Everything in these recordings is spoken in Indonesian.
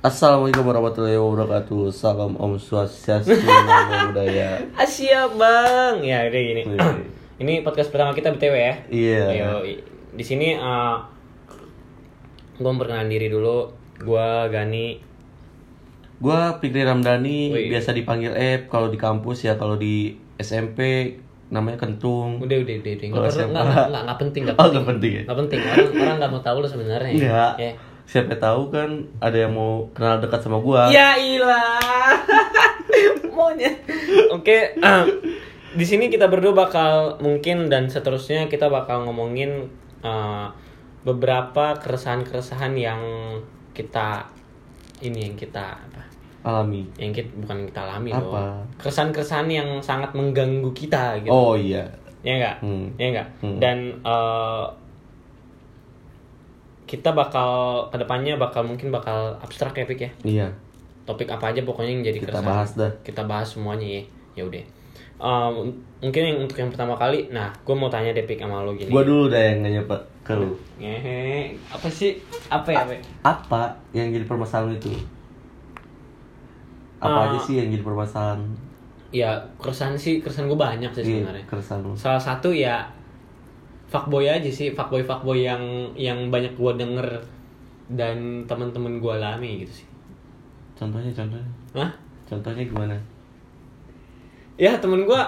Assalamualaikum warahmatullahi wabarakatuh. Salam Om Swastiastu, Namo Buddhaya. Asia bang, ya udah gini. Iya. Ini podcast pertama kita btw ya. Iya. Ayo, i- di sini uh, gue memperkenalkan diri dulu. Gua Gani. Gua Fikri Ramdhani, Wih. biasa dipanggil Ep kalau di kampus ya, kalau di SMP namanya Kentung. Udah udah udah, udah. Kalau perlu, nggak nggak nggak nggak penting, nggak Oh, penting. nggak penting ya? Nggak penting. Orang orang nggak mau tahu lo sebenarnya. Enggak. Ya. Siapa tahu kan ada yang mau kenal dekat sama gua. Ya ilah. Maunya. Oke, em, di sini kita berdua bakal mungkin dan seterusnya kita bakal ngomongin eh, beberapa keresahan-keresahan yang kita ini yang kita apa? Alami. Yang kita bukan kita alami Apa? loh. Keresahan-keresahan yang sangat mengganggu kita gitu. Oh iya. Ya enggak? Hmm. Ya enggak? Hmm. Dan eh, kita bakal ke depannya bakal mungkin bakal abstrak ya Pik ya Iya. topik apa aja pokoknya yang jadi Kita keresahan. bahas dah. kita bahas semuanya ya ya udah Um, mungkin yang untuk yang pertama kali nah gue mau tanya deh pik sama lo gini Gua dulu dah yang nanya Pak ke lu. Ngehe, apa sih apa ya Pik? Apa yang jadi permasalahan itu? Apa Ah. aja sih yang jadi permasalahan? ya keresahan sih keresahan gue banyak sih Iya, sebenarnya keresahan lu. salah satu ya fuckboy aja sih fuckboy fuckboy yang yang banyak gue denger dan teman-teman gue alami gitu sih Contohnya, contohnya. Hah? Contohnya gimana? ya temen gue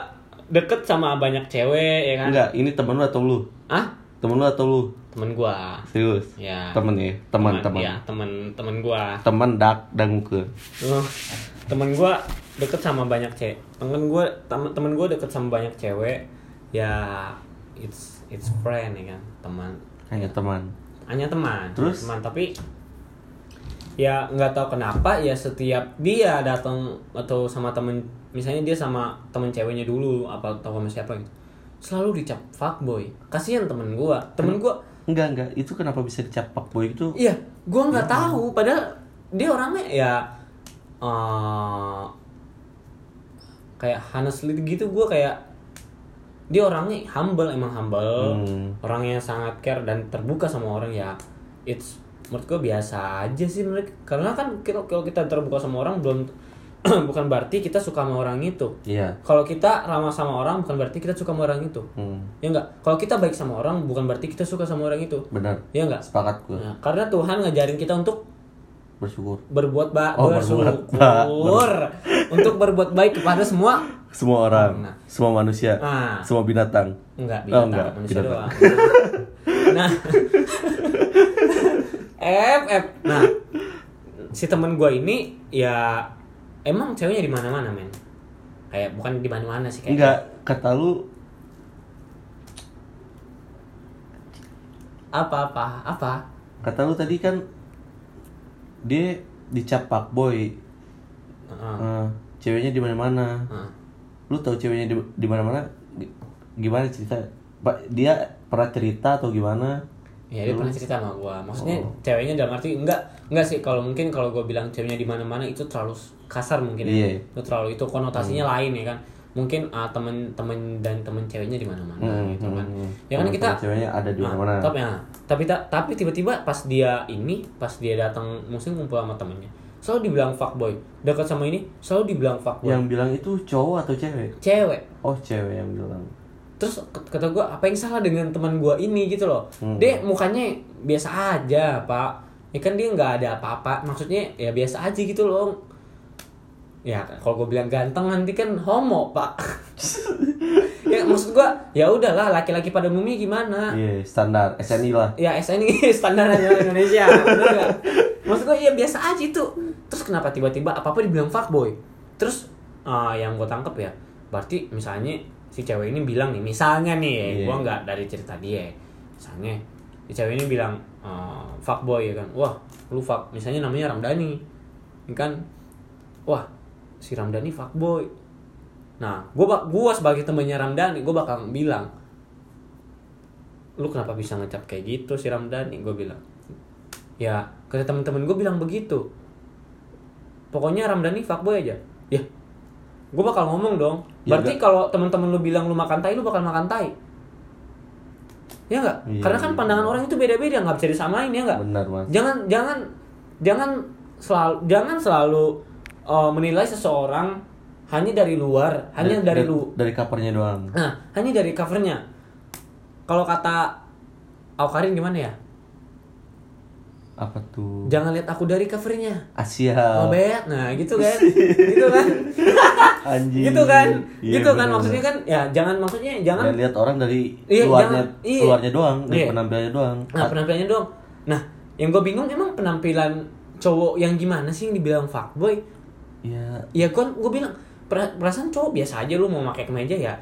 deket sama banyak cewek ya kan Enggak, ini temen lu atau lu? ah Temen lu atau lu? temen gue Serius? ya Temen ya? Teman, teman. ya temen temen gue Teman dak danguke. Oh, temen gue deket sama banyak cewek temen gue temen temen gue deket sama banyak cewek ya it's it's friend ya kan teman Hanya teman. hanya teman Terus? teman tapi ya nggak tahu kenapa ya setiap dia datang atau sama temen misalnya dia sama temen ceweknya dulu apa atau sama siapa gitu selalu dicap fuckboy kasihan temen gue temen gue Enggak, enggak. Itu kenapa bisa dicap fuckboy itu? Iya, gue nggak tahu. Padahal dia orangnya ya eh kayak honestly gitu. Gue kayak dia orangnya humble, emang humble. Hmm. Orangnya sangat care dan terbuka sama orang ya. It's menurut gue biasa aja sih mereka. Karena kan kita- kalau kita terbuka sama orang belum bukan berarti kita suka sama orang itu. Iya. Kalau kita ramah sama orang bukan berarti kita suka sama orang itu. Hmm. Ya enggak? Kalau kita baik sama orang bukan berarti kita suka sama orang itu. Benar. Ya enggak? Sepakat gue. Nah, karena Tuhan ngajarin kita untuk Bersyukur. berbuat ba Oh, bersyukur berbuat untuk berbuat baik kepada semua Semua orang, Nah. semua manusia, Ah. semua binatang. enggak Oh, binatang enggak, manusia binatang. doang. nah, F F. Nah, si temen gue ini ya emang ceweknya di mana-mana men. Kayak bukan di mana-mana sih kayak. Enggak, kata lu Apa apa apa? kata lu tadi kan dia dicap fuckboy. Heeh. Eh, ceweknya di mana-mana. Heeh. Lu tahu ceweknya di di mana-mana G- gimana cerita? Pak, dia pernah cerita atau gimana? Ya dia pernah cerita sama gua. Maksudnya Oh. ceweknya dalam arti enggak enggak sih kalau mungkin kalau gua bilang ceweknya di mana-mana itu terlalu kasar mungkin ya. Iya. Itu terlalu itu konotasinya lain ya kan. Mungkin ah, temen-temen dan temen ceweknya di mana-mana Hmm, gitu kan. hmm, hmm. Ya kan kita ceweknya ada di Nah, mana-mana. Tapi ya, tapi ta- tapi tiba-tiba pas dia ini, pas dia datang mungkin ngumpul sama temennya, selalu dibilang fuckboy. Dekat sama ini selalu dibilang fuckboy. Yang bilang itu cowok atau cewek? Cewek. Oh, cewek yang bilang. Terus kata gue apa yang salah dengan teman gue ini gitu loh. Hmm. Dia mukanya biasa aja pak. Ya kan dia nggak ada apa-apa. Maksudnya ya biasa aja gitu loh. Ya kalau gue bilang ganteng nanti kan homo pak. ya maksud gue ya udahlah laki-laki pada umumnya gimana. Iya, standar SNI lah. Ya SNI standar nasional Indonesia. Bener? Maksud gue ya biasa aja itu. Terus kenapa tiba-tiba apa-apa dibilang fuckboy? Terus ah, yang gue tangkep ya, berarti misalnya si cewek ini bilang nih, misalnya nih, Iya. gue nggak dari cerita dia, misalnya si cewek ini bilang ah, fuckboy ya kan, wah lu fuck, misalnya namanya Ramdhani, ya kan, wah si Ramdhani fuckboy. Nah, gue gua sebagai temannya Ramdhani, gue bakal bilang, lu kenapa bisa ngecap kayak gitu si Ramdhani? Gue bilang ya kata teman-teman gue bilang begitu. Pokoknya Ramdhani fuckboy aja. Ya gue bakal ngomong dong. Ya, berarti kalau teman-teman lu bilang lu makan tai lu bakal makan tai ya enggak Iya, karena kan iya. pandangan orang itu beda-beda nggak bisa disamain ya enggak Benar, Mas. jangan jangan jangan selalu jangan selalu uh, menilai seseorang hanya dari luar, hanya dari, lu. dari covernya doang Nah, hanya dari covernya. Kalau kata Aukarin gimana ya? apa tuh Jangan lihat aku dari covernya. Asia Oh, bet. Nah, gitu kan. gitu kan. anjing gitu kan. Iya, gitu kan bener. maksudnya kan ya jangan maksudnya jangan Ya, lihat orang dari Iya, luarnya jangan- iya. luarnya doang dari Iya. penampilannya doang Nah penampilannya doang. Nah yang gue bingung emang penampilan cowok yang gimana sih yang dibilang fuckboy? ya Ya kan gue bilang perasaan cowok biasa aja lu mau pakai kemeja ya.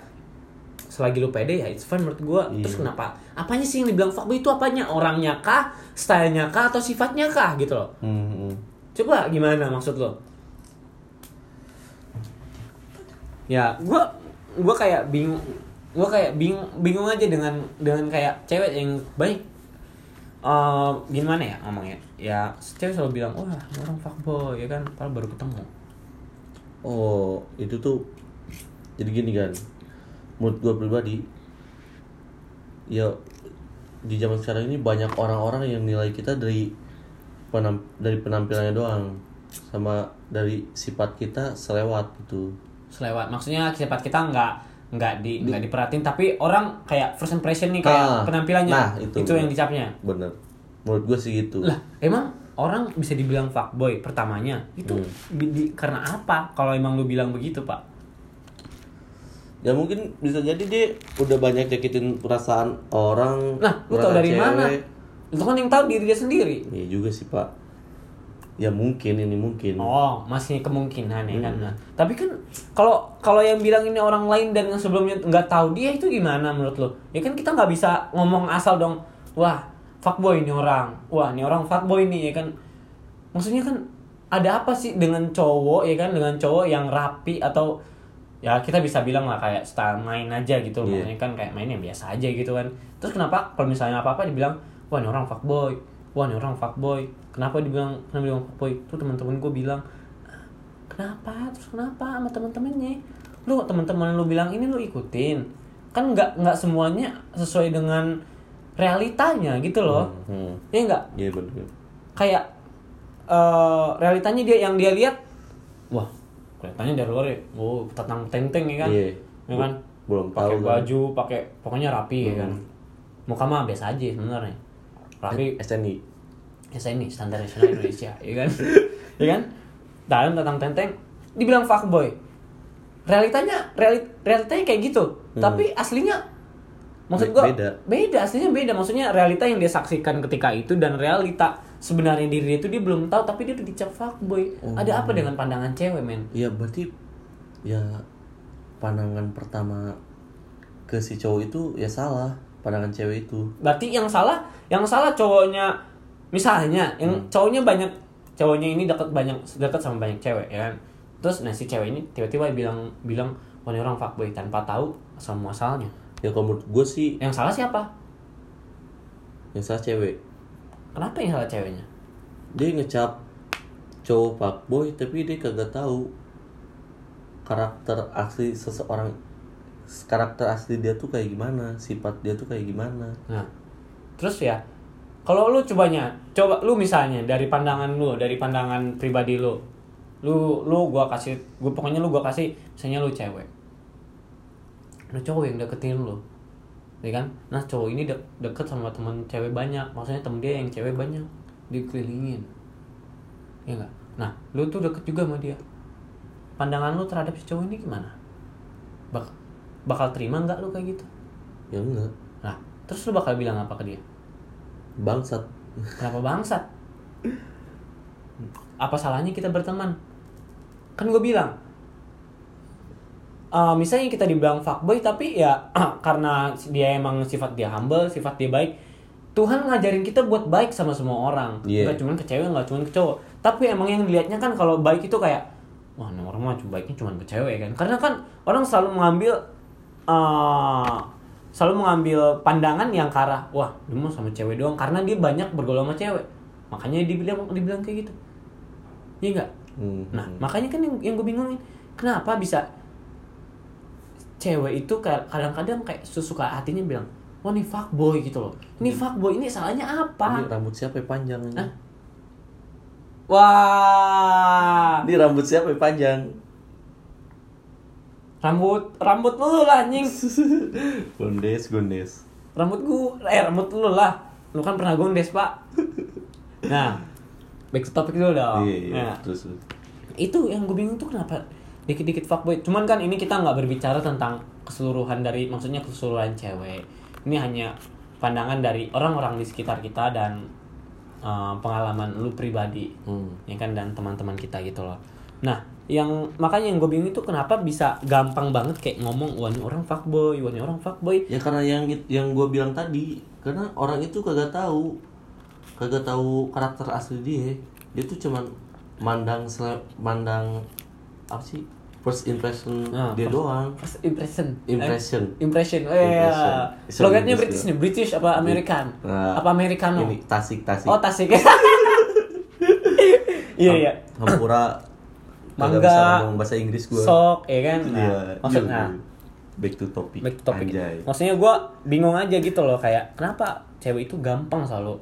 Selagi lu pede ya it's fine menurut gue. Iya. Terus kenapa? Apanya sih yang dibilang fuckboy itu apanya? Orangnya kah? Stylenya kah? Atau sifatnya kah? Gitu loh. hmm, hmm. Coba gimana maksud lo? Ya, gua gua kayak bingung gua kayak bingung bingung aja dengan dengan kayak cewek yang baik eh gimana ya ngomongnya ya cewek selalu bilang wah orang fuckboy ya kan padahal baru ketemu oh itu tuh jadi gini kan menurut gue pribadi ya di zaman sekarang ini banyak orang-orang yang nilai kita dari penam dari penampilannya doang sama dari sifat kita selewat gitu. Selewat maksudnya sifat kita nggak nggak di nggak diperhatiin tapi orang kayak first impression nih kayak Ah, penampilannya nah, itu. itu yang dicapnya. bener. Menurut gue sih gitu. Lah emang orang bisa dibilang fuckboy pertamanya. Itu Hmm. di- karena apa? Kalau emang lu bilang begitu pak. Ya mungkin bisa jadi dia udah banyak nyakitin perasaan orang nah lu tau dari mana? Cewek. itu kan yang tahu diri dia sendiri. Iya juga sih pak. Ya mungkin ini mungkin. Oh masih kemungkinan ya kan? Hmm. Nah, tapi kan kalau kalau yang bilang ini orang lain dan yang sebelumnya nggak tahu dia itu gimana menurut lo ya kan kita nggak bisa ngomong asal dong wah fuckboy ini orang. Wah ini orang fuckboy nih ya kan? Maksudnya kan ada apa sih dengan cowok ya kan? Dengan cowok yang rapi atau ya kita bisa bilang lah kayak style main aja gitu. Iya. maksudnya kan kayak mainnya biasa aja gitu kan. Terus kenapa kalau misalnya apa apa dibilang wah ini orang fuckboy. Wah ini orang fuckboy. Kenapa dibilang kenapa dibilang fuckboy? Tuh teman-teman gue bilang kenapa? Terus kenapa sama teman-temannya lu teman-teman lu bilang ini lu ikutin. Kan nggak nggak semuanya sesuai dengan realitanya gitu loh. Hmm. ya enggak iya bener kayak eh realitanya dia yang dia lihat wah kelihatannya dari luar ya. Oh tetang tenteng ya kan? Iya. ya kan? Belum pakai kan. baju pakai pokoknya rapi ya kan? Muka mah biasa aja sebenarnya. Rapi. SNI ya saya ini standar nasional Indonesia ya kan? Ya kan? Dalam tentang tenteng dibilang fuckboy. Realitanya reali, realitanya kayak gitu. Tapi aslinya maksud gua beda. beda aslinya beda. Maksudnya realita yang dia saksikan ketika itu dan realita sebenarnya diri dia itu dia belum tahu tapi dia udah dicap fuckboy. Ada apa dengan pandangan cewek men? Ya berarti ya pandangan pertama ke si cowok itu ya salah pandangan cewek itu. Berarti yang salah yang salah cowoknya misalnya yang cowoknya banyak cowoknya ini dekat banyak dekat sama banyak cewek ya kan? Terus nah si cewek ini tiba-tiba bilang bilang wah orang fuckboy tanpa tahu asal muasalnya ya kalau menurut gue sih yang salah siapa? Yang salah cewek. Kenapa yang salah ceweknya? Dia ngecap cowok fuckboy tapi dia kagak tahu karakter asli seseorang karakter asli dia tuh kayak gimana sifat dia tuh kayak gimana. Nah terus ya kalau lu cobanya coba lu misalnya dari pandangan lu dari pandangan pribadi lu lu lu gua kasih gua pokoknya lu gua kasih misalnya lu cewek ada cowok yang deketin lu ya kan? Nah cowok ini de- deket sama teman cewek banyak. Maksudnya temen dia yang cewek banyak. Dikelilingin. Ya enggak nah lu tuh deket juga sama dia. Pandangan lu terhadap si cowok ini gimana? Bak- bakal terima nggak lu kayak gitu? Ya enggak nah terus lu bakal bilang apa ke dia? Bangsat. Kenapa bangsat? Apa salahnya kita berteman? Kan gue bilang, eh, misalnya kita dibilang fuckboy tapi ya karena dia emang sifat dia humble, sifat dia baik, Tuhan ngajarin kita buat baik sama semua orang. Iya. Gak cuma ke cewek, gak cuma ke cowok. Tapi emang yang dilihatnya kan kalau baik itu kayak, wah orang mah cuma baiknya cuma ke cewek kan. Karena kan orang selalu mengambil eh, selalu mengambil pandangan yang ke arah wah dia mah sama cewek doang karena dia banyak bergaul sama cewek makanya dibilang dibilang kayak gitu iya enggak Hmm. nah makanya kan yang, yang gue bingungin kenapa bisa cewek itu ka- kadang-kadang kayak sesuka hatinya bilang wah ini fuckboy gitu loh ini fuckboy ini salahnya Ini apa rambut siapa yang panjang ini? Hah? Wah. Ini rambut siapa yang panjang? Rambut rambut lu lah anjing. Gondes, gondes. Rambut gua eh rambut lu lah. Lu kan pernah gondes, Pak. Nah, back to topic dulu dong. Iya, iya. Nah, terus. itu yang gue bingung tuh kenapa dikit-dikit fuckboy. Cuman kan ini kita nggak berbicara tentang keseluruhan dari maksudnya keseluruhan cewek. Ini hanya pandangan dari orang-orang di sekitar kita dan uh, pengalaman lu pribadi. Hmm. ya kan dan teman-teman kita gitu loh. Nah yang makanya yang gue bingung itu kenapa bisa gampang banget kayak ngomong wah ini orang fuckboy wah ini orang fuckboy. Ya karena yang yang gue bilang tadi, karena orang itu kagak tahu, kagak tahu karakter asli dia. Dia tuh cuman mandang mandang apa sih first impression Ah, dia first- doang. First impression Impression. eh, impression eh Impression. Sorry, slogannya British British nih British apa American Nah, apa Americano Ini tasik tasik. Oh Tasik. Iya iya. Hampura Mangga, bisa ngomong bahasa Inggris gue. Sok ya kan. Nah, Iya. maksudnya iya. back to topic. back to topic. Anjay. Maksudnya gue bingung aja gitu loh kayak kenapa cewek itu gampang selalu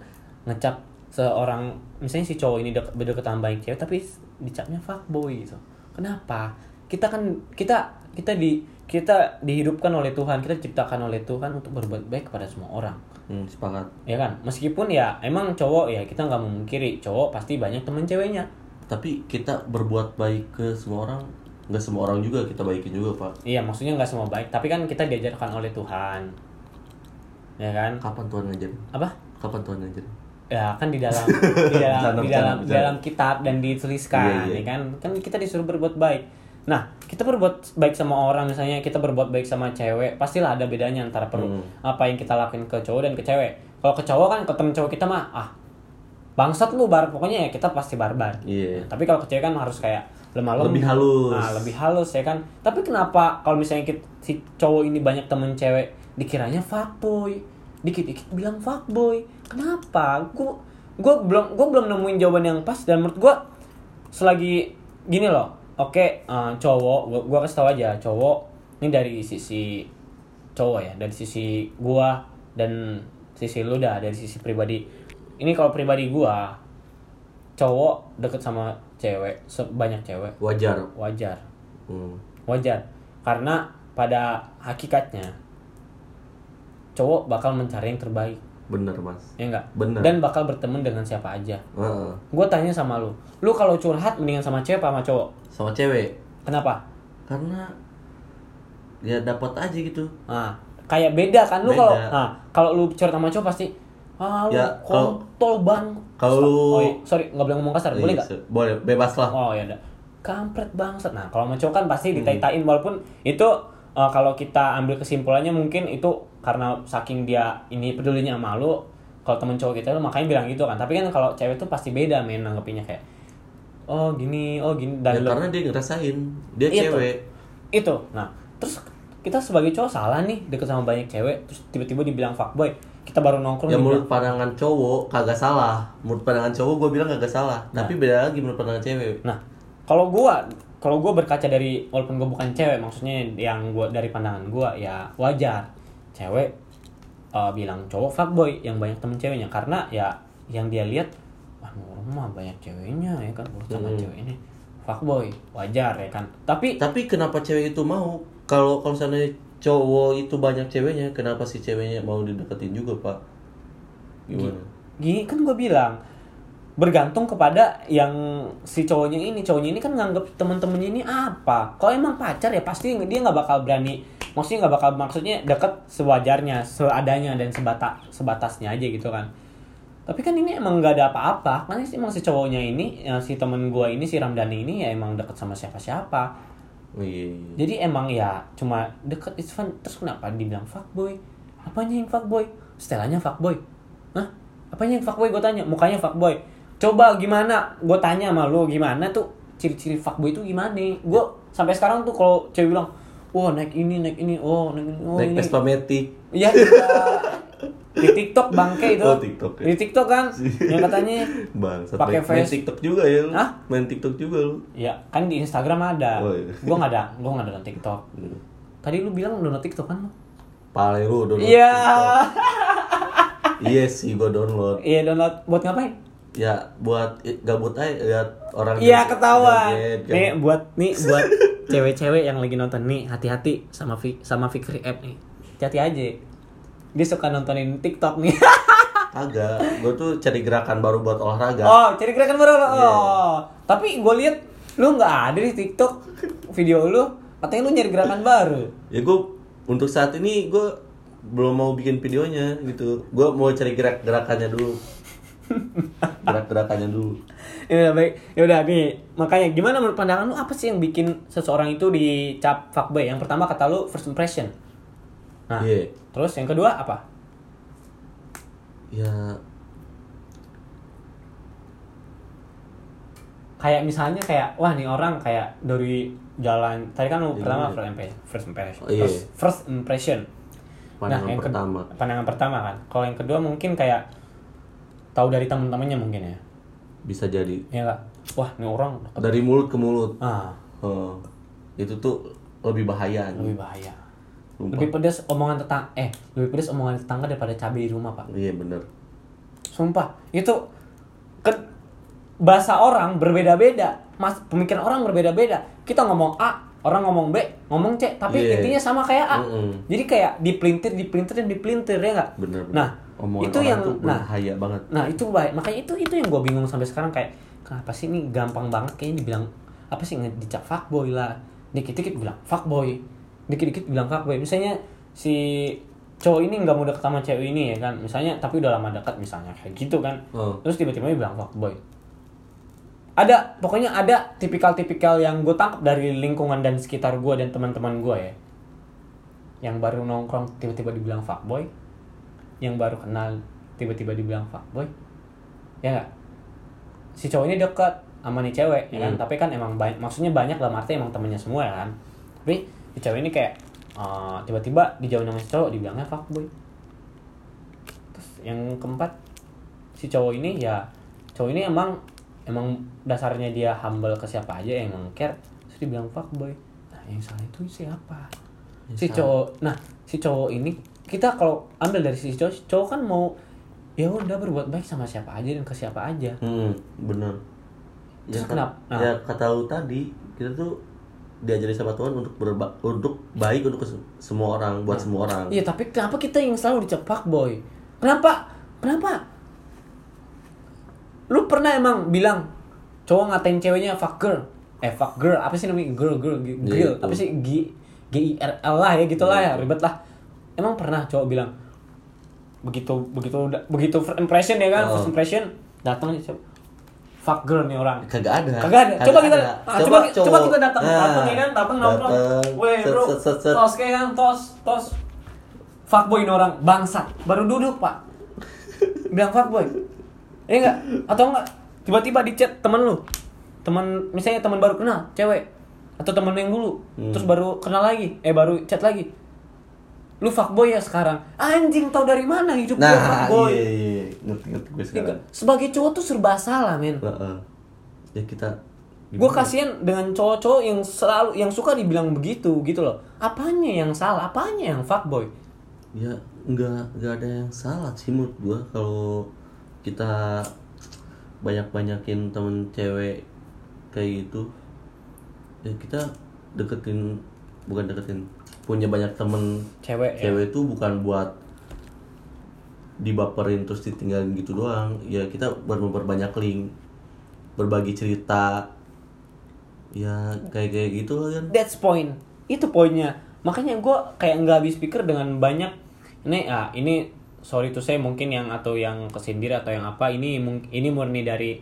ngecap seorang misalnya si cowok ini dek berdeket sama banyak cewek tapi dicapnya fuckboy gitu. Kenapa? Kita kan kita kita di kita dihidupkan oleh Tuhan, kita diciptakan oleh Tuhan untuk berbuat baik kepada semua orang. Hmm, sepakat. Ya kan? Meskipun ya emang cowok ya kita nggak memungkiri cowok pasti banyak temen ceweknya. Tapi kita berbuat baik ke semua orang, nggak semua orang juga kita baikin juga pak. Iya, maksudnya nggak semua baik, tapi kan kita diajarkan oleh Tuhan. Ya kan? Kapan Tuhan ngajarin? Apa? Kapan Tuhan ngajarin? Ya kan di dalam di dalam di dalam di dalam kitab dan dituliskan, Iya, iya. ya kan? Kan kita disuruh berbuat baik. Nah, kita berbuat baik sama orang misalnya kita berbuat baik sama cewek, pastilah ada bedanya antara per, Hmm. apa yang kita lakuin ke cowok dan ke cewek. Kalau ke cowok kan ke temen cowok kita mah ah bangsat lu bar pokoknya ya kita pasti barbar. Iya. Tapi kalau ke cewek kan harus kayak lemah lembut. Lebih halus. Nah, lebih halus ya kan. Tapi kenapa kalau misalnya kita, si cowok ini banyak temen cewek dikiranya fuckboy. Dikit-dikit bilang fuckboy. Kenapa? Gue gue belum gue belum nemuin jawaban yang pas dan menurut gue selagi gini loh. Oke, eh, cowok gue gua kasih tau aja, cowok ini dari sisi cowok ya, dari sisi gua dan sisi lu dah dari sisi pribadi. Ini kalau pribadi gua cowok deket sama cewek sebanyak cewek Wajar. wajar Hmm. wajar karena pada hakikatnya cowok bakal mencari yang terbaik Bener mas. ya enggak Bener. dan bakal berteman dengan siapa aja Heeh. gue tanya sama lu lu kalau curhat mendingan sama cewek apa sama cowok Sama cewek. kenapa Karena ya dapat aja gitu. nah kayak beda kan lu kalau nah kalau lu curhat sama cowok pasti ah lu Ya, kontol bang kalau lu- oh, iya. sorry nggak boleh ngomong kasar boleh Iya, nggak se- Boleh, bebas lah. Oh ya udah. Kampret bangsat. Nah, kalau sama cowok kan pasti ditai-tain walaupun itu eh, kalau kita ambil kesimpulannya mungkin itu karena saking dia ini pedulinya sama lu. Kalau temen cowok kita lu makanya bilang gitu kan. Tapi kan kalau cewek tuh pasti beda main nanggepinnya kayak oh gini, oh gini Ya, dan lu- karena dia ngerasain. Dia Itu. cewek. itu. Nah, terus kita sebagai cowok salah nih deket sama banyak cewek terus tiba-tiba dibilang fuckboy. Kita baru nongkrong Ya menurut pandangan cowok kagak salah. Menurut pandangan cowok gue bilang kagak salah. Tapi beda lagi menurut pandangan cewek. Nah, kalau gua kalau gua berkaca dari walaupun gua bukan cewek, maksudnya yang gua dari pandangan gua ya wajar. Cewek uh, bilang cowok fuckboy yang banyak temen ceweknya karena ya yang dia lihat wah orang mah banyak ceweknya ya kan urut sama Hmm. cewek ini fuckboy wajar ya kan tapi Tapi kenapa cewek itu mau? Kalau kalau misalnya cowok itu banyak ceweknya, kenapa si ceweknya mau dideketin juga pak? Gimana? gini kan gua bilang bergantung kepada yang si cowoknya ini cowoknya ini kan nganggap temen-temennya ini apa kalau emang pacar ya pasti dia nggak bakal berani maksudnya nggak bakal maksudnya deket sewajarnya seadanya dan sebata sebatasnya aja gitu kan. Tapi kan ini emang nggak ada apa-apa. Kan sih emang si cowoknya ini ya, si temen gua ini si Ramdhani ini ya emang deket sama siapa-siapa. Oh, iya, iya. jadi emang ya cuma deket it's fun. Terus kenapa dibilang fuckboy? Apanya yang fuckboy? Setelahnya fuckboy. Hah? apanya yang fuckboy? Gue tanya. Mukanya fuckboy. Coba gimana? Gue tanya sama lu gimana tuh ciri-ciri fuckboy itu gimana gue sampai sekarang tuh kalau cewek bilang wah naik ini naik ini oh naik ini oh Naik ini Vespa Matic. Iya iya. di TikTok bangke itu. Oh, TikTok, ya. Di TikTok kan yang katanya Bang, Pakai main, main face. TikTok juga ya lu. Hah? Main TikTok juga lu. ya kan di Instagram ada. Oh, iya. Gua nggak ada, gua nggak ada TikTok. Hmm. Tadi lu bilang download TikTok kan lu? Pale lu download Iya. Iya sih gua download. Iya download buat ngapain? ya buat gabut aja lihat orang Iya ketawa. joget, kan. Nih buat nih buat cewek-cewek yang lagi nonton nih hati-hati sama Vi, sama Fikri app nih. Hati-hati aja. Dia suka nontonin TikTok nih. Agak, gue tuh cari gerakan baru buat olahraga. oh, cari gerakan baru. Iya. Oh. Tapi gue lihat lu nggak ada di TikTok video lu. Katanya lu nyari gerakan baru. Ya gue untuk saat ini gue belum mau bikin videonya gitu. Gue mau cari gerak gerakannya dulu. Gerak gerakannya dulu. Ya udah baik. Ya udah nih. Makanya gimana menurut pandangan lu apa sih yang bikin seseorang itu dicap fuckboy? Yang pertama kata lu first impression. Nah, Iya. terus yang kedua apa? Ya kayak misalnya kayak wah nih orang kayak dari jalan tadi kan lu Iya, pertama first impression first impression Oh, iya. first, first impression Pandangan yang ke- pertama. pandangan pertama kan kalau yang kedua mungkin kayak tahu dari teman-temannya mungkin ya bisa jadi ya nggak wah nih orang dari mulut ke mulut. ah Oh, itu tuh lebih bahaya. lebih bahaya Sumpah. lebih pedas omongan tetangga eh lebih pedas omongan tetangga daripada cabai di rumah pak Iya bener. Sumpah, itu ke bahasa orang berbeda-beda. Mas, pemikiran orang berbeda-beda. Kita ngomong A, orang ngomong B, ngomong C, tapi Iya. intinya sama kayak A. Mm-mm. Jadi kayak dipelintir, dipelintir dan dipelintir ya nggak? Bener. bener. Nah, Omongan itu orang yang tuh nah, banget. nah itu baik. Makanya itu itu yang gue bingung sampai sekarang kayak kenapa sih ini gampang banget kayaknya dibilang apa sih dicap fuckboy lah. Dikit-dikit bilang fuckboy. Dikit-dikit bilang fuckboy. Misalnya si cowok ini nggak mau deket sama cewek ini ya kan misalnya tapi udah lama dekat misalnya kayak gitu kan Oh. terus tiba-tiba dia bilang fuckboy ada pokoknya ada tipikal-tipikal yang gue tangkap dari lingkungan dan sekitar gue dan teman-teman gue ya yang baru nongkrong tiba-tiba dibilang fuckboy yang baru kenal tiba-tiba dibilang fuckboy ya nggak? Si cowok ini dekat sama nih cewek ya kan? Hmm. tapi kan emang banyak maksudnya banyak lah artinya emang temennya semua ya kan? Tapi si cewek ini kayak eh, tiba-tiba dijauhin sama si cowok dibilangnya fuckboy terus yang keempat si cowok ini ya cowok ini emang emang dasarnya dia humble ke siapa aja yang emang care terus dibilang fuckboy nah yang salah itu siapa? Yang si salah. cowok nah si cowok ini kita kalau ambil dari si cowok cowok kan mau ya udah berbuat baik sama siapa aja dan ke siapa aja Hmm, bener. Terus ka- kenapa? Nah. Ya kata lu tadi, kita tuh diajari sama Tuhan untuk berba untuk baik untuk semua orang, buat semua orang. Iya tapi kenapa kita yang selalu dicap fuckboy? Kenapa? Kenapa? Lu pernah emang bilang cowok ngatain ceweknya fuck girl? Eh fuck girl, apa sih namanya? Girl, girl, gi- Iya, grill. itu. Apa sih? G, G I R L lah ya gitu lah ya, Iya, ribet lah. Emang pernah cowok bilang begitu begitu begitu first impression ya kan, Oh. first impression datang nih fuck girl nih orang. Kagak ada. Kagak ada. Coba kita ada. ah, coba coba, cowok. kita datang, Nah, datang ya kan, datang nongkrong. Weh, bro. set, set, set. Tos kayak kan, tos, tos. Fuckboy ini orang bangsat, baru duduk, Pak. Bilang fuckboy. Iya enggak? Atau enggak tiba-tiba di chat temen lu. Teman misalnya teman baru kenal, cewek. Atau temen yang dulu, Hmm. terus baru kenal lagi, eh baru chat lagi. Lu fuckboy ya sekarang. Anjing tahu dari mana hidup Nah, fuckboy? iya, iya, ngerti ngerti gue Iya sekarang. enggak? Sebagai cowok tuh serba salah, men. Heeh. Ya kita. gue kasihan dengan cowok-cowok yang selalu yang suka dibilang begitu gitu loh apanya yang salah apanya yang fuckboy Ya nggak nggak ada yang salah sih menurut gua kalau kita banyak banyakin temen cewek kayak gitu ya kita deketin bukan deketin punya banyak temen cewek ya? cewek itu bukan buat dibaperin terus ditinggalin gitu doang. Ya kita buat memperbanyak link berbagi cerita. Ya kayak kayak gitu lah kan. That's point. Itu poinnya. Makanya gue kayak nggak habis pikir dengan banyak ini ah ini sorry tuh saya mungkin yang atau yang kesindir atau yang apa ini ini murni dari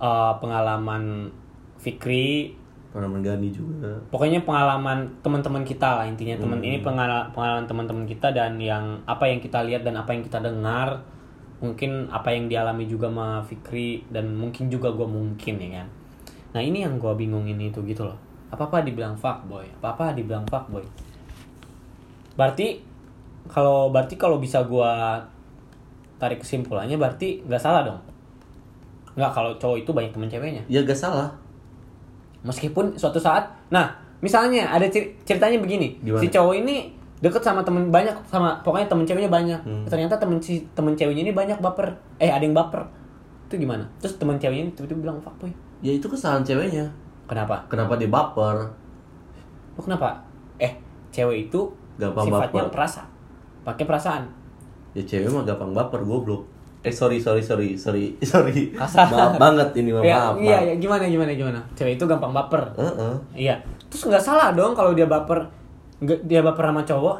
uh, pengalaman Fikri pernah menggani juga. Pokoknya pengalaman teman-teman kita lah intinya. Teman ini pengala- pengalaman teman-teman kita dan yang apa yang kita lihat dan apa yang kita dengar. Mungkin apa yang dialami juga sama Fikri dan mungkin juga gue mungkin ya kan? Nah ini yang gue bingungin itu gitu loh. Apa apa dibilang fuckboy apa apa dibilang fuckboy. Berarti kalau berarti kalau bisa gue tarik kesimpulannya berarti nggak salah dong. Nggak kalau cowok itu banyak temen ceweknya. Ya gak salah meskipun suatu saat nah misalnya ada cer- ceritanya begini. Gimana? si cowok ini deket sama temen banyak sama pokoknya temen ceweknya banyak. Hmm. ternyata temen si temen ceweknya ini banyak baper. Eh ada yang baper. Itu gimana? Terus teman ceweknya tiba-tiba bilang fuckboy ya itu kesalahan ceweknya. Kenapa? Kenapa dia baper? Lu kenapa? Eh cewek itu Gampang sifatnya baper. perasa pakai perasaan. Ya cewek mah gampang baper goblok eh sorry sorry sorry sorry sorry Kasar. maaf banget ini mah ya, maaf iya maaf. ya gimana gimana gimana cewek itu gampang baper Heeh. iya terus nggak salah dong kalau dia baper nggak dia baper sama cowok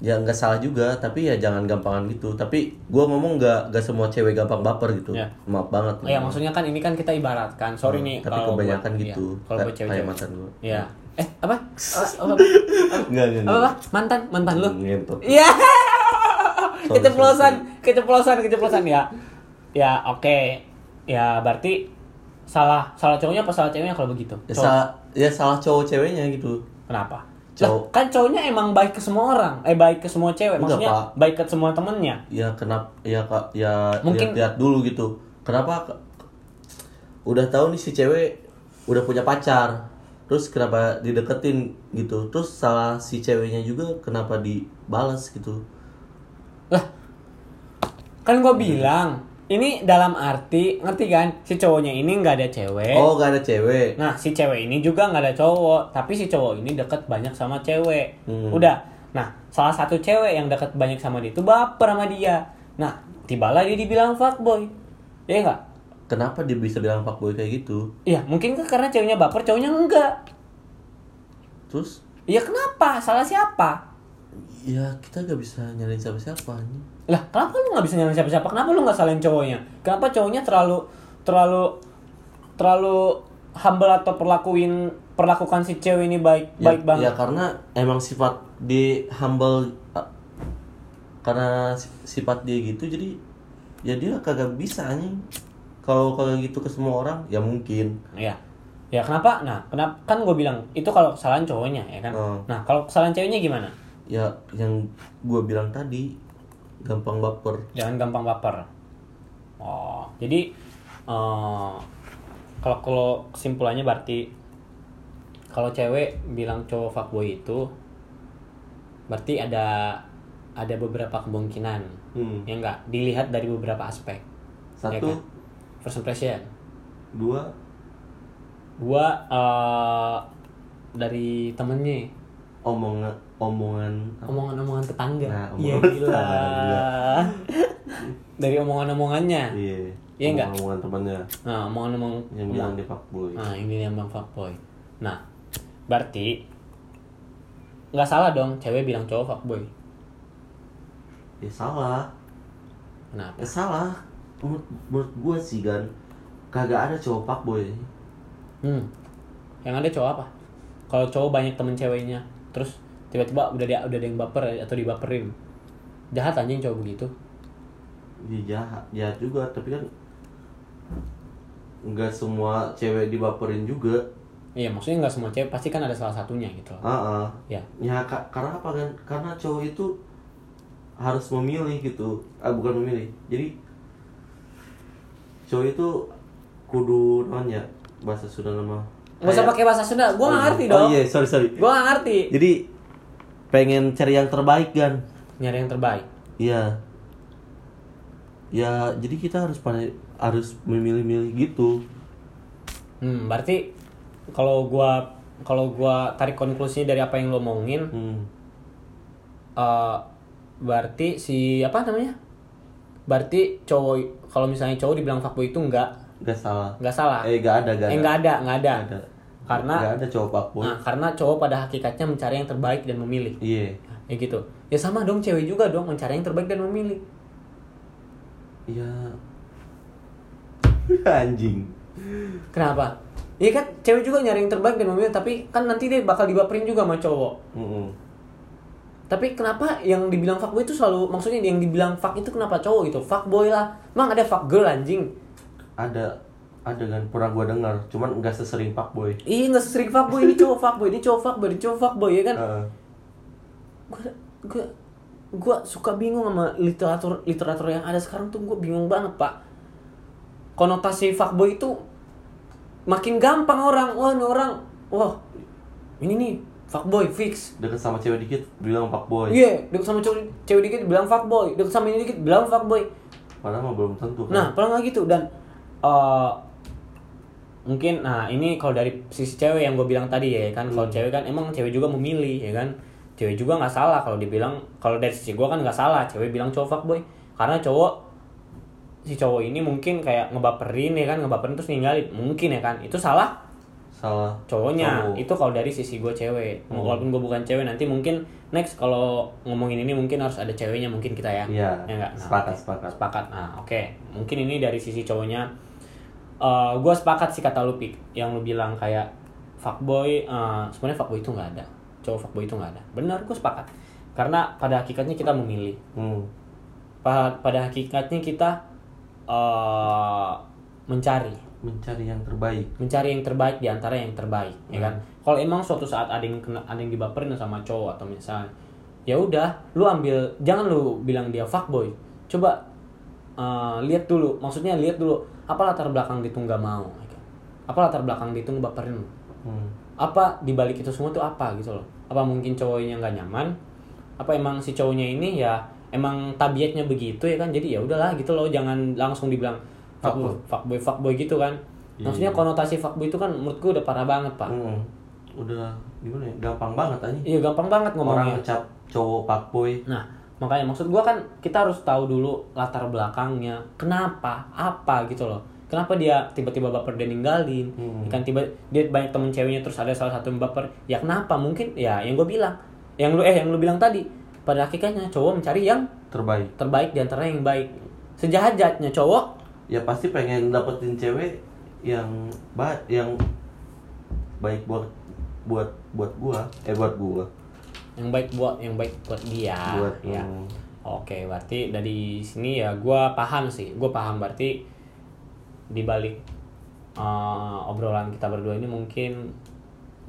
ya nggak salah juga tapi ya jangan gampangan gitu tapi gua ngomong nggak nggak semua cewek gampang baper gitu Ya. maaf banget Oh, ya maksudnya kan ini kan kita ibaratkan sorry Hmm, nih tapi kalau kebanyakan buat- gitu. iya, kalau Kayak- cewek kayak mantan gua. Iya. Eh apa? Apa? Apa? Mantan mantan lu? Ngentot. Iya. Keceplosan, keceplosan, keceplosan ya. Ya oke. Ya berarti salah salah cowoknya apa salah ceweknya kalau begitu? ya, salah ya salah cowok ceweknya gitu Kenapa? Cowok. Lah, kan cowoknya emang baik ke semua orang, eh baik ke semua cewek, Enggak, maksudnya Pak. baik ke semua temennya. ya kenapa ya kak ya Mungkin- lihat dulu gitu kenapa ke- udah tahu nih si cewek udah punya pacar terus kenapa dideketin gitu terus salah si ceweknya juga kenapa dibalas gitu Lah, kan gue bilang ini dalam arti ngerti kan si cowoknya ini nggak ada cewek. oh gak ada cewek Nah, si cewek ini juga nggak ada cowok, tapi si cowok ini deket banyak sama cewek. Hmm. Udah. Nah, salah satu cewek yang deket banyak sama dia itu baper sama dia. Nah, tibalah dia dibilang fuckboy. Iya nggak? kenapa dia bisa bilang fuckboy kayak gitu Iya, mungkin kan karena ceweknya baper, cowoknya enggak. terus Iya kenapa? Salah siapa? Ya kita gak bisa nyalain siapa siapa nih Lah, kenapa lu nggak bisa nyalain siapa-siapa? Kenapa lu nggak salahin cowoknya? Kenapa cowoknya terlalu terlalu terlalu humble atau perlakuin perlakukan si cewek ini baik ya, baik banget? ya karena emang sifat di humble uh, karena si- sifat dia gitu jadi ya dia kagak bisa anjing kalau kalau gitu ke semua orang ya mungkin Iya. Ya kenapa? Nah, kenapa kan gue bilang itu kalau kesalahan cowoknya ya kan. Oh. Nah, kalau kesalahan ceweknya gimana? Ya yang gue bilang tadi gampang baper Jangan gampang baper. Oh, jadi eh, kalau kalau kesimpulannya berarti kalau cewek bilang cowok fuckboy itu berarti ada ada beberapa kemungkinan. Hmm. Ya enggak, dilihat dari beberapa aspek. Ya satu kan? First impression. dua Gua eh, dari temennya omongan omongan omongan-omongan tetangga. Nah, Iya omongan gila. tetangga. Dari omongan-omongannya. iya Iya nggak? omongan temannya Nah, omongan-omong yang bilang dia fuckboy Nah, ini yang bang fuckboy. Nah, berarti nggak salah dong cewek bilang cowok fuckboy. ya salah Kenapa? ya salah menurut, menurut gue sih kan kagak ada cowok fuckboy Hmm. Yang ada cowok apa? Kalau cowok banyak temen ceweknya, terus tiba-tiba udah dia udah ada yang baper atau dibaperin. Jahat anjing cowok begitu. Dia jahat, jahat juga, tapi kan nggak semua cewek dibaperin juga. Iya, maksudnya nggak semua cewek pasti kan ada salah satunya gitu loh. Ah, ah. Ya. ya ka- karena apa kan? Karena cowok itu harus memilih gitu. Ah bukan memilih. Jadi cowok itu kudu namanya bahasa Sunda nama. Nggak usah pakai bahasa Sunda, gua nggak Oh, ngerti iya. dong. Oh iya, sorry sorry. Gua nggak ngerti. Jadi pengen cari yang terbaik kan? Nyari yang terbaik. Iya. Ya, jadi kita harus pandai harus memilih-milih gitu. Hmm, berarti kalau gua kalau gua tarik konklusinya dari apa yang lo omongin, Hmm. eh, berarti si apa namanya? Berarti cowok kalau misalnya cowok dibilang fuckboy itu enggak Gak salah. enggak salah. Eh, gak ada, gak ada. Eh, enggak ada, enggak ada. Nggak ada. Karena Nggak ada cowok fuckboy. nah, karena cowok pada hakikatnya mencari yang terbaik dan memilih. Iya. Ya gitu. Ya sama dong cewek juga dong mencari yang terbaik dan memilih. Iya. Anjing. Kenapa? Iya kan cewek juga nyari yang terbaik dan memilih tapi kan nanti dia bakal dibaperin juga sama cowok. Mm-mm. Tapi kenapa yang dibilang fuckboy itu selalu maksudnya yang dibilang fuck itu kenapa cowok gitu? Fuckboy lah. Emang ada fuck girl anjing. Ada ada kan pernah gua dengar, cuman nggak sesering fuckboy. Iya nggak sering fuckboy ini cowok fuckboy, ini cowok fuckboy, ini cowok fuckboy ya kan? Gue gue gue suka bingung sama literatur literatur yang ada sekarang tuh gue bingung banget pak. Konotasi fuckboy itu makin gampang orang, wah ini orang, wah ini nih fuckboy fix. Deket sama cewek dikit bilang fuckboy. Iya, deket sama cewek, cewek dikit bilang fuckboy, deket sama ini dikit bilang fuckboy. Padahal mah belum tentu kan. Nah, padahal nggak gitu dan eh mungkin nah ini kalau dari sisi cewek yang gue bilang tadi ya kan. Kalau cewek kan emang cewek juga memilih ya kan. Cewek juga nggak salah kalau dibilang kalau dari sisi gue kan nggak salah cewek bilang cowok fuckboy karena cowok si cowok ini mungkin kayak ngebaperin ya kan ngebaperin terus ninggalin. Mungkin ya kan. Itu salah. Salah. Cowoknya. Cowok. itu kalau dari sisi gue cewek. Hmm. walaupun gue bukan cewek nanti mungkin next kalau ngomongin ini mungkin harus ada ceweknya mungkin kita ya. Iya, ya nggak? Nah, sepakat, sepakat. sepakat. Nah oke. Mungkin ini dari sisi cowoknya Eh gue sepakat sih kata lu pik. Yang lu bilang kayak fuckboy eh sebenarnya fuckboy itu nggak ada. Cowok fuckboy itu nggak ada. Benar gue sepakat. Karena pada hakikatnya kita memilih. Hmm. pada, pada hakikatnya kita eh mencari. Mencari yang terbaik. Mencari yang terbaik di antara yang terbaik ya kan? Kalau emang suatu saat ada yang kena ada yang dibaperin sama cowok atau misalnya ya udah lu ambil jangan lu bilang dia fuckboy. Coba eh, lihat dulu maksudnya lihat dulu apa latar belakang dia tuh nggak mau ya kan? apa latar belakang ngebaperin lu? Hmm. apa di balik itu semua tuh apa gitu loh? Apa mungkin cowoknya nggak nyaman? Apa emang si cowoknya ini ya emang tabiatnya begitu ya kan? Jadi ya udahlah gitu loh jangan langsung dibilang fuckboy. fuckboy fuckboy gitu kan? Maksudnya konotasi fuckboy itu kan menurutku udah parah banget pak. Hmm. udah gimana ya? Gampang banget aja iya gampang banget orang ngomongnya ngecap cowok fuckboy nah makanya maksud gua kan kita harus tahu dulu latar belakangnya. Kenapa? Apa? Gitu loh. Kenapa dia tiba-tiba baper dan ninggalin? Hmm. kan tiba dia banyak temen ceweknya terus ada salah satu yang baper. Ya kenapa? Mungkin ya yang gue bilang. Yang lu eh yang lu bilang tadi. Pada hakikatnya cowok mencari yang terbaik. terbaik di antara yang baik. Sejahat-jahatnya cowok. Ya pasti pengen dapetin cewek yang ba yang baik buat buat buat gua. Eh buat gua yang baik buat yang baik buat dia buat ya hmm. Oke, berarti dari sini ya gua paham sih. Gua paham berarti di balik eh, obrolan kita berdua ini mungkin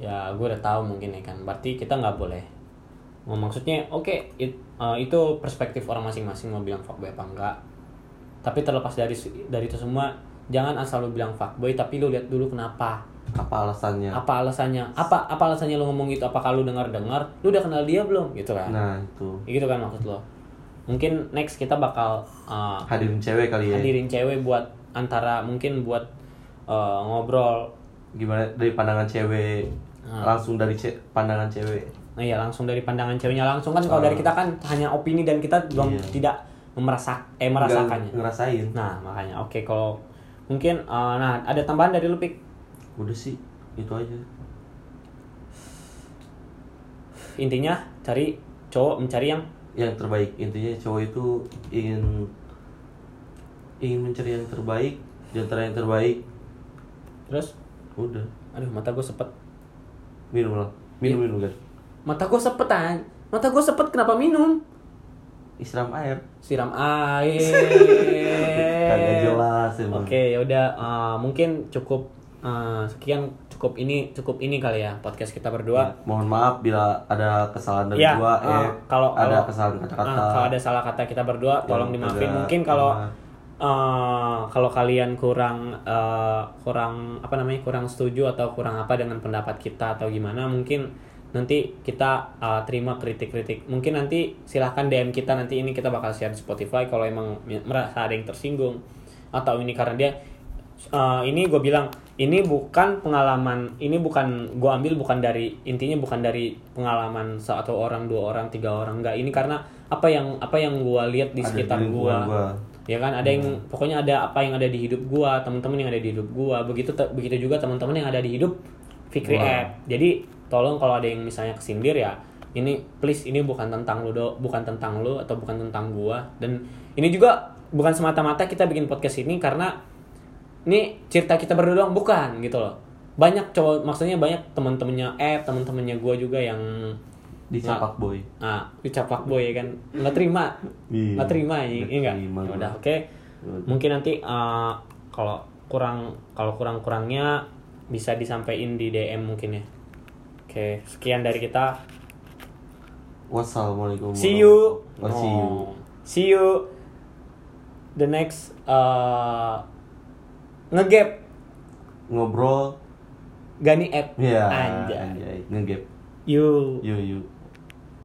ya gue udah tahu mungkin ya kan. Berarti kita nggak boleh. Oh, maksudnya oke it- eh, itu perspektif orang masing-masing mau bilang fuckboy apa enggak. Tapi terlepas dari dari itu semua, jangan asal lu bilang fuckboy tapi lu lihat dulu kenapa. Apa alasannya Apa alasannya? Apa apa alasannya lu ngomong gitu? Apakah lu dengar-dengar? Lu udah kenal dia belum? Gitu kan. nah itu gitu kan maksud lo mungkin next kita bakal uh, hadirin cewek kali ya hadirin cewek buat antara mungkin buat uh, ngobrol gimana dari pandangan cewek Ah. langsung dari ce- pandangan cewek nah ya langsung dari pandangan ceweknya langsung kan kalau dari kita kan hanya opini dan kita belum Iya. tidak memerasak eh Nggak merasakannya ngerasain nah makanya oke kalau mungkin uh, nah ada tambahan dari lu pik udah sih itu aja. Intinya cari cowok mencari yang yang terbaik. Intinya cowok itu ingin ingin mencari yang terbaik di antara yang terbaik. Terus? Udah. Aduh mata gue sepet. Minum lah. Minum minum kan mata gue sepet an. Mata gue sepet kenapa minum? Isiram air. Siram air. Kagak jelas Oke, yaudah uh, mungkin cukup uh, sekian cukup ini cukup ini kali ya podcast kita berdua. mohon maaf bila ada kesalahan dari Ya, gua uh, eh kalau ada kalau- kesalahan kata-kata uh, kalau ada salah kata kita berdua, tolong Yang dimaafin. agak- Mungkin kalau uh, uh, kalau kalian kurang uh, kurang apa namanya kurang setuju atau kurang apa dengan pendapat kita atau gimana, mungkin nanti kita uh, terima kritik-kritik. Mungkin nanti silahkan DM kita nanti ini kita bakal share di Spotify kalau emang merasa ada yang tersinggung atau ini karena dia uh, ini gue bilang ini bukan pengalaman ini bukan gue ambil bukan dari intinya bukan dari pengalaman satu orang dua orang tiga orang enggak. Ini karena apa yang apa yang gue lihat di Ada sekitar gue ya kan? Ada yang pokoknya ada apa yang ada di hidup gue teman-teman yang ada di hidup gue begitu te- begitu juga teman-teman yang ada di hidup Fikri Wah. App. Jadi tolong kalau ada yang misalnya kesindir ya ini please ini bukan tentang lu do bukan tentang lu atau bukan tentang gua. Dan ini juga bukan semata-mata kita bikin podcast ini karena ini cerita kita berdua doang. Bukan gitu loh. Banyak cowok maksudnya banyak teman-temannya app teman-temannya gua juga yang di capak boy. Ah dicapak boy ya kan. Nggak terima. Iya, nggak terima ini enggak Ya udah oke. Mungkin nanti eh, kalau kurang kalau kurang kurangnya bisa disampaikan di DM mungkin ya. Oke sekian dari kita. Wassalamualaikum see you. Oh, see you. Oh, see you. The next uh, ngegap. Ngobrol. Gani app ya anjay. anjay. Ngegap. You yuk yuk